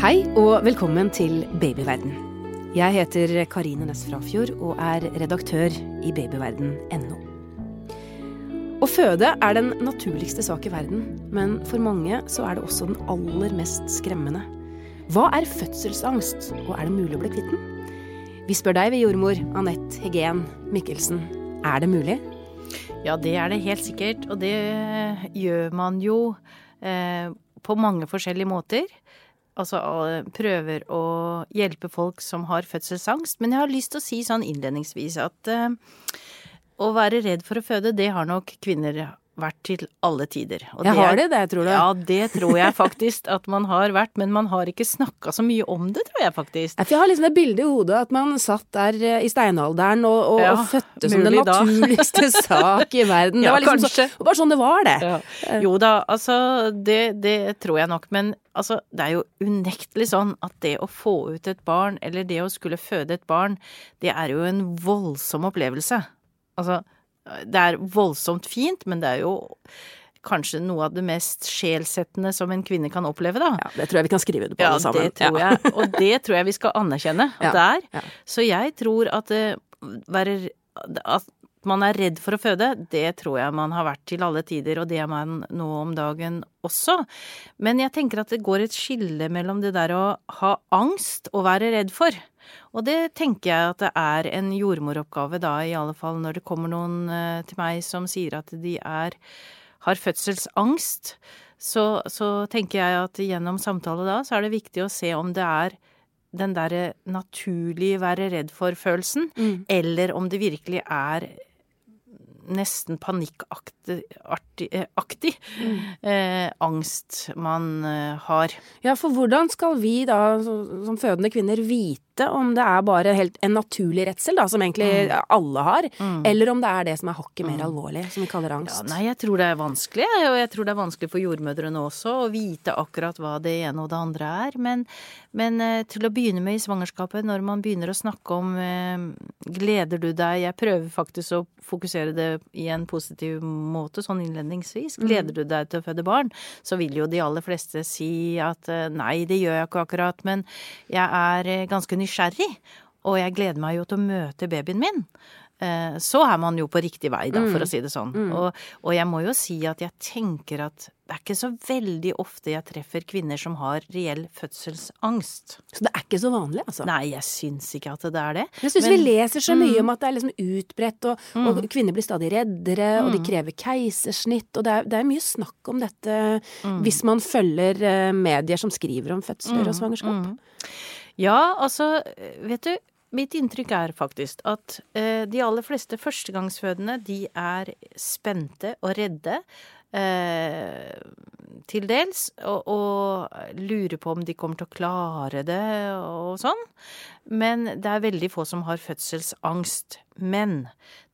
Hei og velkommen til Babyverden. Jeg heter Karine Næss Frafjord og er redaktør i babyverden.no. Å føde er den naturligste sak i verden, men for mange så er det også den aller mest skremmende. Hva er fødselsangst, og er det mulig å bli kvitt den? Vi spør deg ved jordmor Anette Hegen Mikkelsen. Er det mulig? Ja, det er det helt sikkert, og det gjør man jo eh, på mange forskjellige måter. Altså prøver å hjelpe folk som har fødselsangst. Men jeg har lyst til å si sånn innledningsvis at uh, å være redd for å føde, det har nok kvinner vært til alle tider. Og jeg har det, det tror du? Ja, det tror jeg faktisk at man har vært. Men man har ikke snakka så mye om det, tror jeg faktisk. Jeg har liksom det bildet i hodet at man satt der eh, i steinalderen og, og, ja, og fødte som den naturligste sak i verden. Det var liksom så, bare sånn det var, det. Ja. Jo da, altså det, det tror jeg nok. Men altså, det er jo unektelig sånn at det å få ut et barn, eller det å skulle føde et barn, det er jo en voldsom opplevelse. Altså det er voldsomt fint, men det er jo kanskje noe av det mest sjelsettende som en kvinne kan oppleve, da. Ja, det tror jeg vi kan skrive det på ja, alle sammen. Det tror ja. jeg, og det tror jeg vi skal anerkjenne at ja, det er. Ja. Så jeg tror at det være at man er redd for å føde, det tror jeg man har vært til alle tider, og det er man nå om dagen også. Men jeg tenker at det går et skille mellom det der å ha angst og være redd for. Og det tenker jeg at det er en jordmoroppgave da, i alle fall når det kommer noen eh, til meg som sier at de er har fødselsangst, så, så tenker jeg at gjennom samtale da, så er det viktig å se om det er den derre naturlig være redd for-følelsen, mm. eller om det virkelig er nesten panikkaktig mm. eh, angst man eh, har. Ja, for hvordan skal vi da som fødende kvinner vite om det er bare helt en naturlig redsel, da, som egentlig mm. alle har, mm. eller om det er det som er hakket mer mm. alvorlig, som vi kaller angst? Ja, nei, jeg tror det er vanskelig, og jeg tror det er vanskelig for jordmødrene også å vite akkurat hva det ene og det andre er. Men, men eh, til å begynne med i svangerskapet, når man begynner å snakke om eh, gleder du deg Jeg prøver faktisk å fokusere det i en positiv måte, sånn innledningsvis. Mm. Gleder du deg til å føde barn? Så vil jo de aller fleste si at eh, nei, det gjør jeg ikke akkurat, men jeg er ganske nysgjerrig. Og jeg gleder meg jo til å møte babyen min. Eh, så er man jo på riktig vei, da, for mm. å si det sånn. Mm. Og, og, jeg må jo si at jeg tenker at det er ikke så veldig ofte jeg treffer kvinner som har reell fødselsangst. Så det er ikke så vanlig, altså? Nei, jeg syns ikke at det er det. Jeg syns vi leser så mye mm. om at det er liksom utbredt, og, mm. og kvinner blir stadig reddere, og de mm. krever keisersnitt, og det er, det er mye snakk om dette mm. hvis man følger uh, medier som skriver om fødsler og svangerskap. Ja, altså, vet du, Mitt inntrykk er faktisk at eh, de aller fleste førstegangsfødende, de er spente og redde. Eh, til dels, og, og lurer på om de kommer til å klare det og sånn. Men det er veldig få som har fødselsangst. Men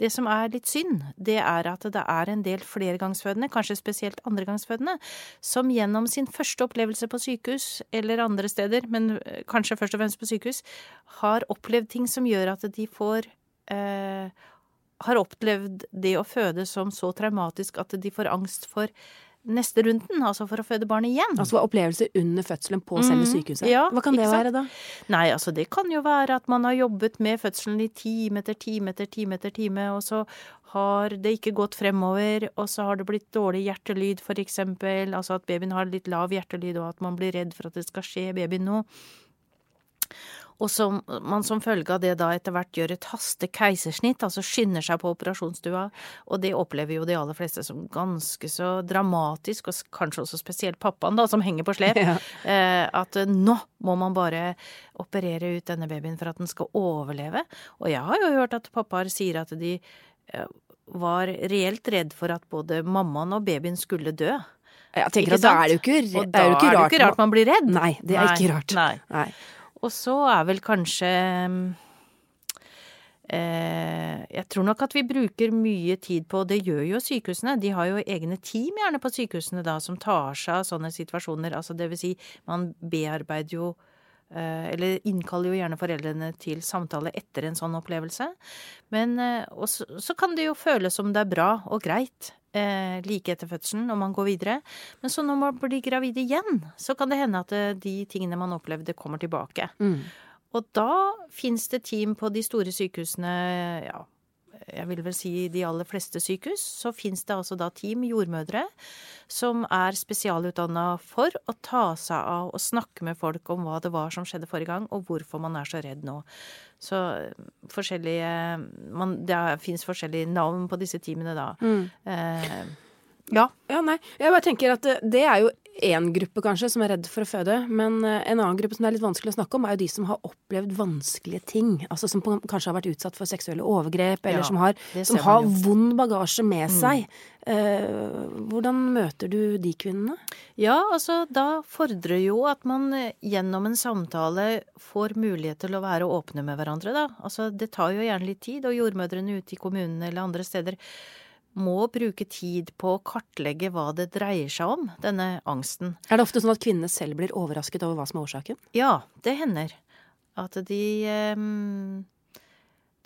det som er litt synd, det er at det er en del flergangsfødende, kanskje spesielt andregangsfødende, som gjennom sin første opplevelse på sykehus eller andre steder, men kanskje først og fremst på sykehus, har opplevd ting som gjør at de får eh, har opplevd det å føde som så traumatisk at de får angst for neste runden, altså for å føde barn igjen. Altså opplevelser under fødselen på selve mm, sykehuset. Ja, Hva kan det være, da? Nei, altså det kan jo være at man har jobbet med fødselen i time etter time etter time etter time, og så har det ikke gått fremover, og så har det blitt dårlig hjertelyd, eksempel. Altså at babyen har litt lav hjertelyd, og at man blir redd for at det skal skje babyen noe og som man som følge av det da etter hvert gjør et haste keisersnitt, altså skynder seg på operasjonsstua, og det opplever jo de aller fleste som ganske så dramatisk, og kanskje også spesielt pappaen, da, som henger på slep, ja. eh, at nå må man bare operere ut denne babyen for at den skal overleve. Og jeg har jo hørt at pappaer sier at de eh, var reelt redd for at både mammaen og babyen skulle dø. Jeg tenker at da er det jo ikke, da er det jo ikke rart man blir redd. Nei, det er nei, ikke rart. Nei. nei. Og så er vel kanskje eh, Jeg tror nok at vi bruker mye tid på og Det gjør jo sykehusene. De har jo egne team gjerne på sykehusene da som tar seg av sånne situasjoner. Altså det vil si, man bearbeider jo eh, eller innkaller jo gjerne foreldrene til samtale etter en sånn opplevelse. Men eh, så kan det jo føles som det er bra og greit eh, like etter fødselen når man går videre. Men så når man blir gravid igjen, så kan det hende at eh, de tingene man opplevde, kommer tilbake. Mm. Og da fins det team på de store sykehusene, ja, jeg vil vel si de aller fleste sykehus, så fins det altså da team jordmødre som er spesialutdanna for å ta seg av og snakke med folk om hva det var som skjedde forrige gang, og hvorfor man er så redd nå. Så forskjellige man, Det fins forskjellige navn på disse teamene da. Mm. Eh, ja. ja. Nei. Jeg bare tenker at det, det er jo én gruppe kanskje som er redd for å føde, men eh, en annen gruppe som det er litt vanskelig å snakke om, er jo de som har opplevd vanskelige ting. Altså som kanskje har vært utsatt for seksuelle overgrep, eller ja, som har, som har vond bagasje med mm. seg. Eh, hvordan møter du de kvinnene? Ja, altså da fordrer jo at man eh, gjennom en samtale får mulighet til å være åpne med hverandre, da. Altså det tar jo gjerne litt tid, og jordmødrene ute i kommunene eller andre steder må bruke tid på å kartlegge hva det dreier seg om, denne angsten. Er det ofte sånn at kvinnene selv blir overrasket over hva som er årsaken? Ja, det hender. At de eh,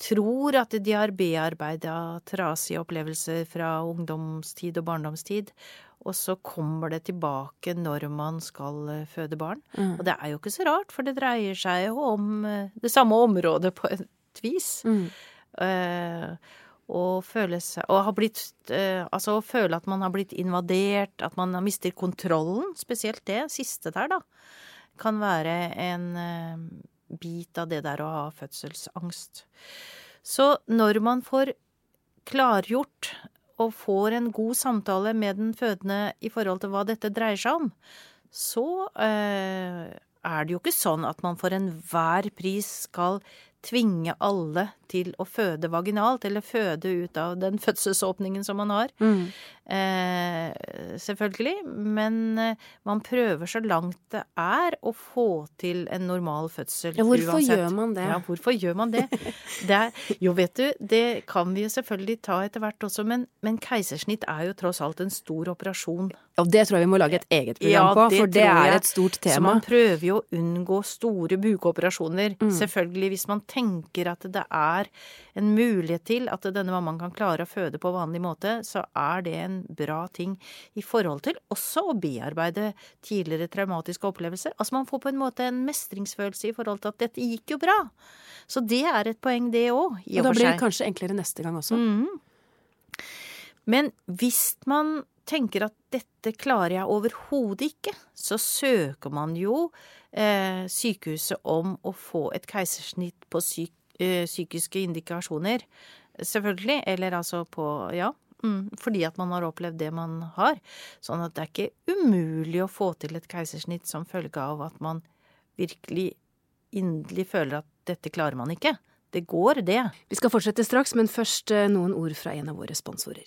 tror at de har bearbeida trasige opplevelser fra ungdomstid og barndomstid, og så kommer det tilbake når man skal eh, føde barn. Mm. Og det er jo ikke så rart, for det dreier seg jo om eh, det samme området på et vis. Mm. Uh, og føle seg har blitt eh, Altså å føle at man har blitt invadert, at man mister kontrollen, spesielt det siste der, da, kan være en eh, bit av det der å ha fødselsangst. Så når man får klargjort og får en god samtale med den fødende i forhold til hva dette dreier seg om, så eh, er det jo ikke sånn at man for enhver pris skal tvinge alle til å føde vaginalt, eller føde ut av den fødselsåpningen som man har. Mm. Eh, selvfølgelig. Men eh, man prøver så langt det er å få til en normal fødsel. Ja, hvorfor uansett. gjør man det? Ja, hvorfor gjør man det? det er, jo, vet du, det kan vi jo selvfølgelig ta etter hvert også, men, men, keisersnitt er jo tross alt en stor operasjon. Ja, det tror jeg vi må lage et eget program ja, på, for det er et stort tema. Så man prøver jo å unngå store bukoperasjoner. Mm. Selvfølgelig hvis man tenker at det er er en mulighet til at denne mammaen kan klare å føde på vanlig måte, så er det en bra ting i forhold til også å bearbeide tidligere traumatiske opplevelser. Altså man får på en måte en mestringsfølelse i forhold til at dette gikk jo bra. Så det er et poeng, det òg, i og for seg. Og da blir det kanskje enklere neste gang også. Mm. Men hvis man tenker at dette klarer jeg overhodet ikke, så søker man jo eh, sykehuset om å få et keisersnitt på syk Eh, psykiske indikasjoner, selvfølgelig. Eller altså på Ja. Mm, fordi at man har opplevd det man har. Sånn at det er ikke umulig å få til et keisersnitt som følge av at man virkelig inderlig føler at dette klarer man ikke. Det går, det. Vi skal fortsette straks, men først eh, noen ord fra en av våre sponsorer.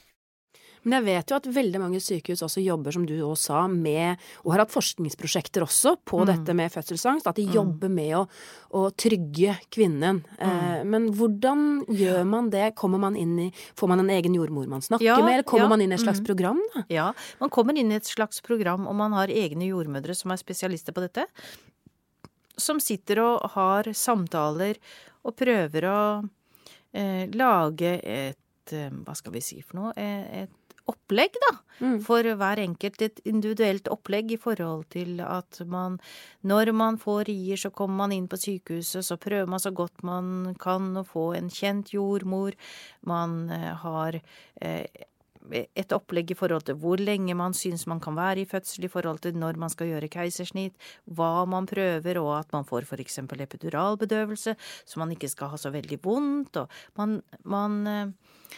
Men jeg vet jo at veldig mange sykehus også jobber, som du òg sa, med Og har hatt forskningsprosjekter også på mm. dette med fødselsangst. At de mm. jobber med å, å trygge kvinnen. Mm. Eh, men hvordan gjør man det? Kommer man inn i Får man en egen jordmor man snakker ja, med, eller kommer ja. man inn i et slags mm. program? Da? Ja, man kommer inn i et slags program, og man har egne jordmødre som er spesialister på dette. Som sitter og har samtaler og prøver å eh, lage et eh, hva skal vi si for noe? Eh, et opplegg, da. Mm. For hver enkelt et individuelt opplegg i forhold til at man Når man får rier, så kommer man inn på sykehuset, så prøver man så godt man kan å få en kjent jordmor. Man eh, har eh, et opplegg i forhold til hvor lenge man syns man kan være i fødsel, i forhold til når man skal gjøre keisersnitt, hva man prøver, og at man får eksempel epiduralbedøvelse, så man ikke skal ha så veldig vondt, og man, man eh,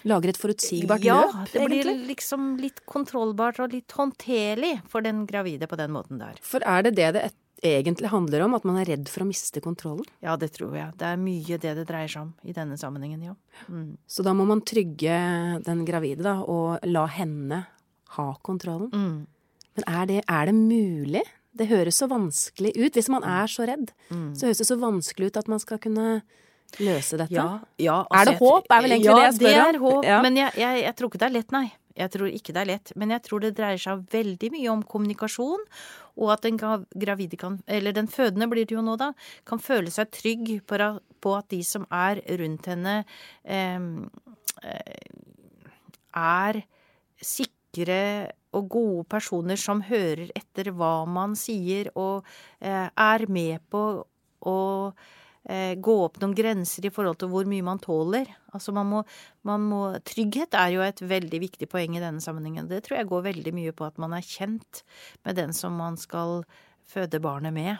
Lager et forutsigbart ja, løp, egentlig? Ja, det blir liksom litt kontrollbart og litt håndterlig for den gravide på den måten der. For er det det det egentlig handler om at man er redd for å miste kontrollen? Ja, det tror jeg. Det er mye det det dreier seg om i denne sammenhengen, ja. Mm. Så da må man trygge den gravide, da, og la henne ha kontrollen. Mm. Men er det, er det, mulig? Det høres så vanskelig ut. Hvis man er så redd, mm. så høres det så vanskelig ut at man skal kunne løse dette. Ja, ja, altså, er det håp? Er vel egentlig ja, det jeg spør om? Ja, det er håp. Men jeg, jeg, jeg, tror ikke det er lett, nei. Jeg tror ikke det er lett. Men jeg tror det dreier seg veldig mye om kommunikasjon, og at den gravide kan Eller den fødende blir det jo nå, da. Kan føle seg trygg på at de som er rundt henne, eh, er sikre og gode personer som hører etter hva man sier, og eh, er med på å gå opp noen grenser i forhold til hvor mye man tåler. Altså man må, man må, Trygghet er jo et veldig viktig poeng i denne sammenhengen. Det tror jeg går veldig mye på at man er kjent med den som man skal føde barnet med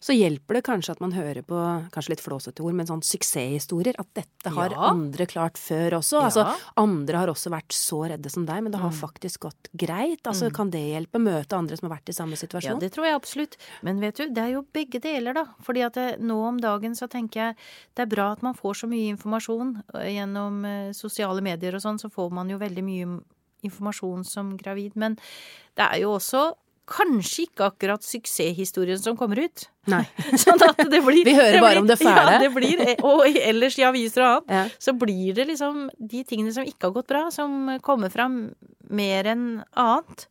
så hjelper det kanskje at man hører på kanskje litt flåsete ord, men sånn suksesshistorier. At dette har ja. andre klart før også. Ja. Altså andre har også vært så redde som deg, men det har mm. faktisk gått greit. Altså mm. kan det hjelpe? Møte andre som har vært i samme situasjon? Ja, det tror jeg absolutt. Men vet du, det er jo begge deler, da. Fordi at det, nå om dagen så tenker jeg det er bra at man får så mye informasjon gjennom eh, sosiale medier og sånn, så får man jo veldig mye informasjon som gravid. Men det er jo også kanskje ikke akkurat suksesshistorien som kommer ut. Nei. sånn at det blir Vi hører bare blir, om det fæle. Ja, det blir, og ellers i aviser og annet, ja. så blir det liksom de tingene som ikke har gått bra, som kommer fram mer enn annet.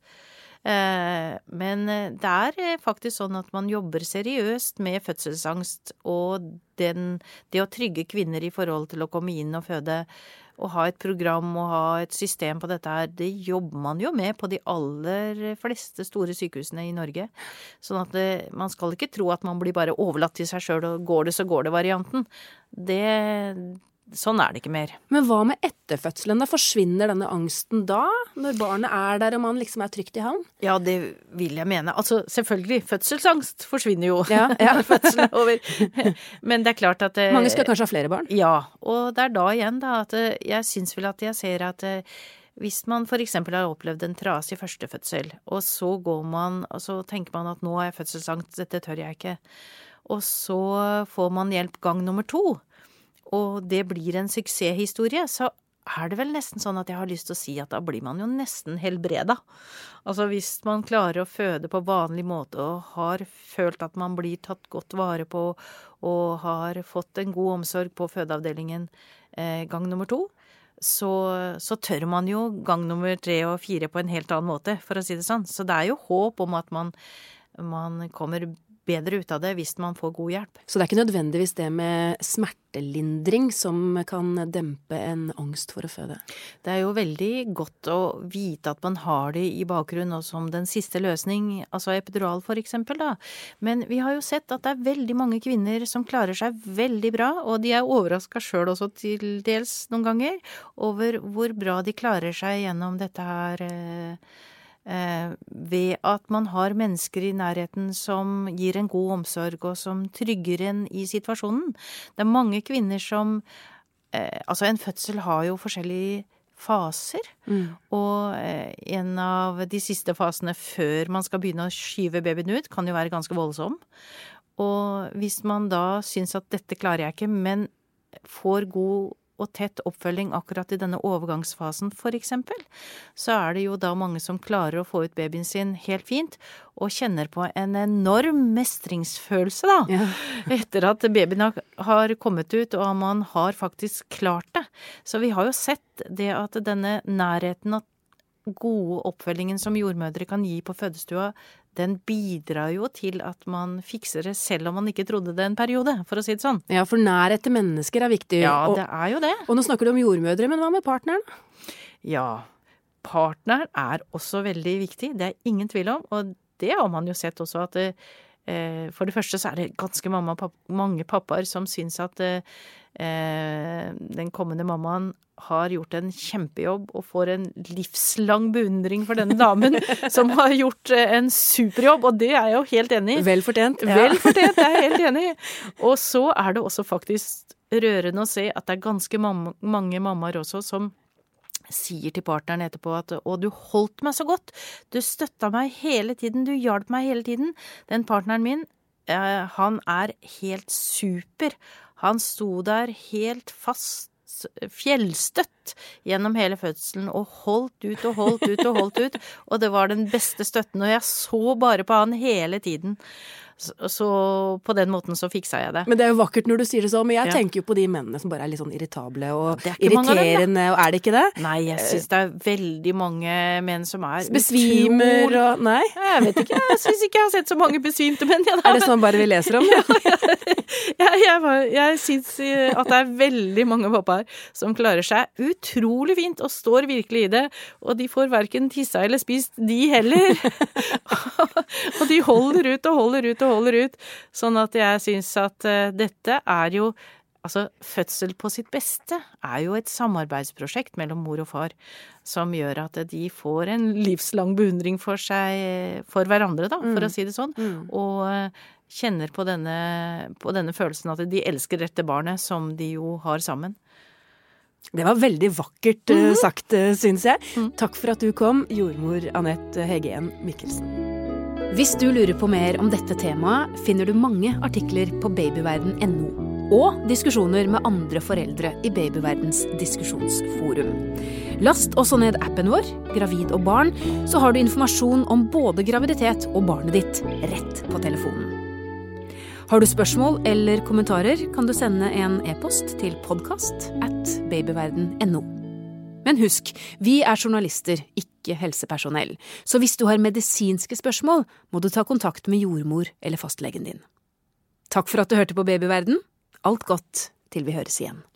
Eh, men det er faktisk sånn at man jobber seriøst med fødselsangst og den, det å trygge kvinner i forhold til å komme inn og føde å ha et program og ha et system på dette her, det jobber man jo med på de aller fleste store sykehusene i Norge. Sånn at det, man skal ikke tro at man blir bare overlatt til seg sjøl og går det, så går det-varianten. Det, Sånn er det ikke mer. Men hva med etterfødselen? Da forsvinner denne angsten da? Når barnet er der og man liksom er trygt i havn? Ja, det vil jeg mene. Altså selvfølgelig, fødselsangst forsvinner jo. Ja, ja. Men det er klart at eh, Mange skal kanskje ha flere barn? Ja. Og det er da igjen da at eh, jeg syns vel at jeg ser at eh, hvis man eksempel har opplevd en trasig førstefødsel, og så går man og så tenker man at nå har jeg fødselsangst, dette tør jeg ikke, og så får man hjelp gang nummer to og det blir en suksesshistorie, så er det vel nesten sånn at jeg har lyst til å si at da blir man jo nesten helbreda. Altså hvis man klarer å føde på vanlig måte og har følt at man blir tatt godt vare på og har fått en god omsorg på fødeavdelingen eh, gang nummer to, så, så, tør man jo gang nummer tre og fire på en helt annen måte, for å si det sånn. Så det er jo håp om at man, man kommer bedre ut av det hvis man får god hjelp. Så det er ikke nødvendigvis det med smertelindring som kan dempe en angst for å føde? Det er jo veldig godt å vite at man har det i bakgrunnen og som den siste løsning, altså epidural for eksempel, da. Men vi har jo sett at det er veldig mange kvinner som klarer seg veldig bra, og de er overraska sjøl også til dels noen ganger over hvor bra de klarer seg gjennom dette her Eh, ved at man har mennesker i nærheten som gir en god omsorg, og som trygger en i situasjonen. Det er mange kvinner som eh, Altså, en fødsel har jo forskjellige faser. Mm. Og eh, en av de siste fasene før man skal begynne å skyve babyen ut, kan jo være ganske voldsom. Og hvis man da syns at dette klarer jeg ikke, men får god og tett oppfølging akkurat i denne overgangsfasen, eksempel, så er det jo da mange som klarer å få ut babyen sin helt fint, og kjenner på en enorm mestringsfølelse, da, ja. etter at babyen har kommet ut og man har faktisk klart det. Så vi har jo sett det at denne nærheten, at gode oppfølgingen som jordmødre kan gi på fødestua, den bidrar jo til at man fikser det selv om man ikke trodde det en periode, for å si det sånn. Ja, for nærhet til mennesker er viktig. Ja, og, det er jo det. Og nå snakker du om jordmødre, men hva med partneren? Ja, partneren er også veldig viktig, det er ingen tvil om. Og det har man jo sett også at eh, for det første så er det ganske mamma, papp, mange pappaer som syns at eh, den kommende mammaen har gjort en kjempejobb og får en livslang beundring for denne damen som har gjort eh, en superjobb, og det er jeg jo helt enig i. Vel fortjent. Ja. Vel fortjent, jeg er helt enig i. Og så er det også faktisk rørende å se at det er ganske mange mammaer også som sier til partneren etterpå at 'å, du holdt meg så godt', du støtta meg hele tiden, du hjalp meg hele tiden'. Den partneren min han er helt super. Han sto der helt fast fjellstøtt gjennom hele fødselen og holdt ut og holdt ut og holdt ut. Og det var den beste støtten, og jeg så bare på han hele tiden. Så, på den måten så fiksa jeg det. Men det er jo vakkert når du sier det sånn. Men jeg ja. tenker jo på de mennene som bare er litt sånn irritable og irriterende, dem, og er det ikke det? Nei, jeg syns det er veldig mange menn som er Besvimer utrol... og Nei? Jeg vet ikke. Jeg syns ikke jeg har sett så mange besvimte menn. Ja, er det sånn bare vi leser om? Ja, jeg, jeg, jeg syns eh, at det er veldig mange pappaer som klarer seg utrolig fint og står virkelig i det. Og de får verken tissa eller spist, de heller. og de holder ut og holder ut og holder ut. Sånn at jeg syns at uh, dette er jo Altså, fødsel på sitt beste er jo et samarbeidsprosjekt mellom mor og far som gjør at de får en livslang beundring for seg, for hverandre, da, for mm. å si det sånn. Mm. Og uh, kjenner på denne, på denne følelsen at de elsker dette barnet som de jo har sammen. Det var veldig vakkert mm -hmm. sagt, syns jeg. Mm. Takk for at du kom, jordmor Anette Heggen Mikkelsen. Hvis du lurer på mer om dette temaet, finner du mange artikler på babyverden.no. Og diskusjoner med andre foreldre i Babyverdens diskusjonsforum. Last også ned appen vår, Gravid og barn, så har du informasjon om både graviditet og barnet ditt rett på telefonen. Har du spørsmål eller kommentarer, kan du sende en e-post til podkast at babyverden.no. Men husk, vi er journalister, ikke helsepersonell, så hvis du har medisinske spørsmål, må du ta kontakt med jordmor eller fastlegen din. Takk for at du hørte på Babyverden. Alt godt til vi høres igjen.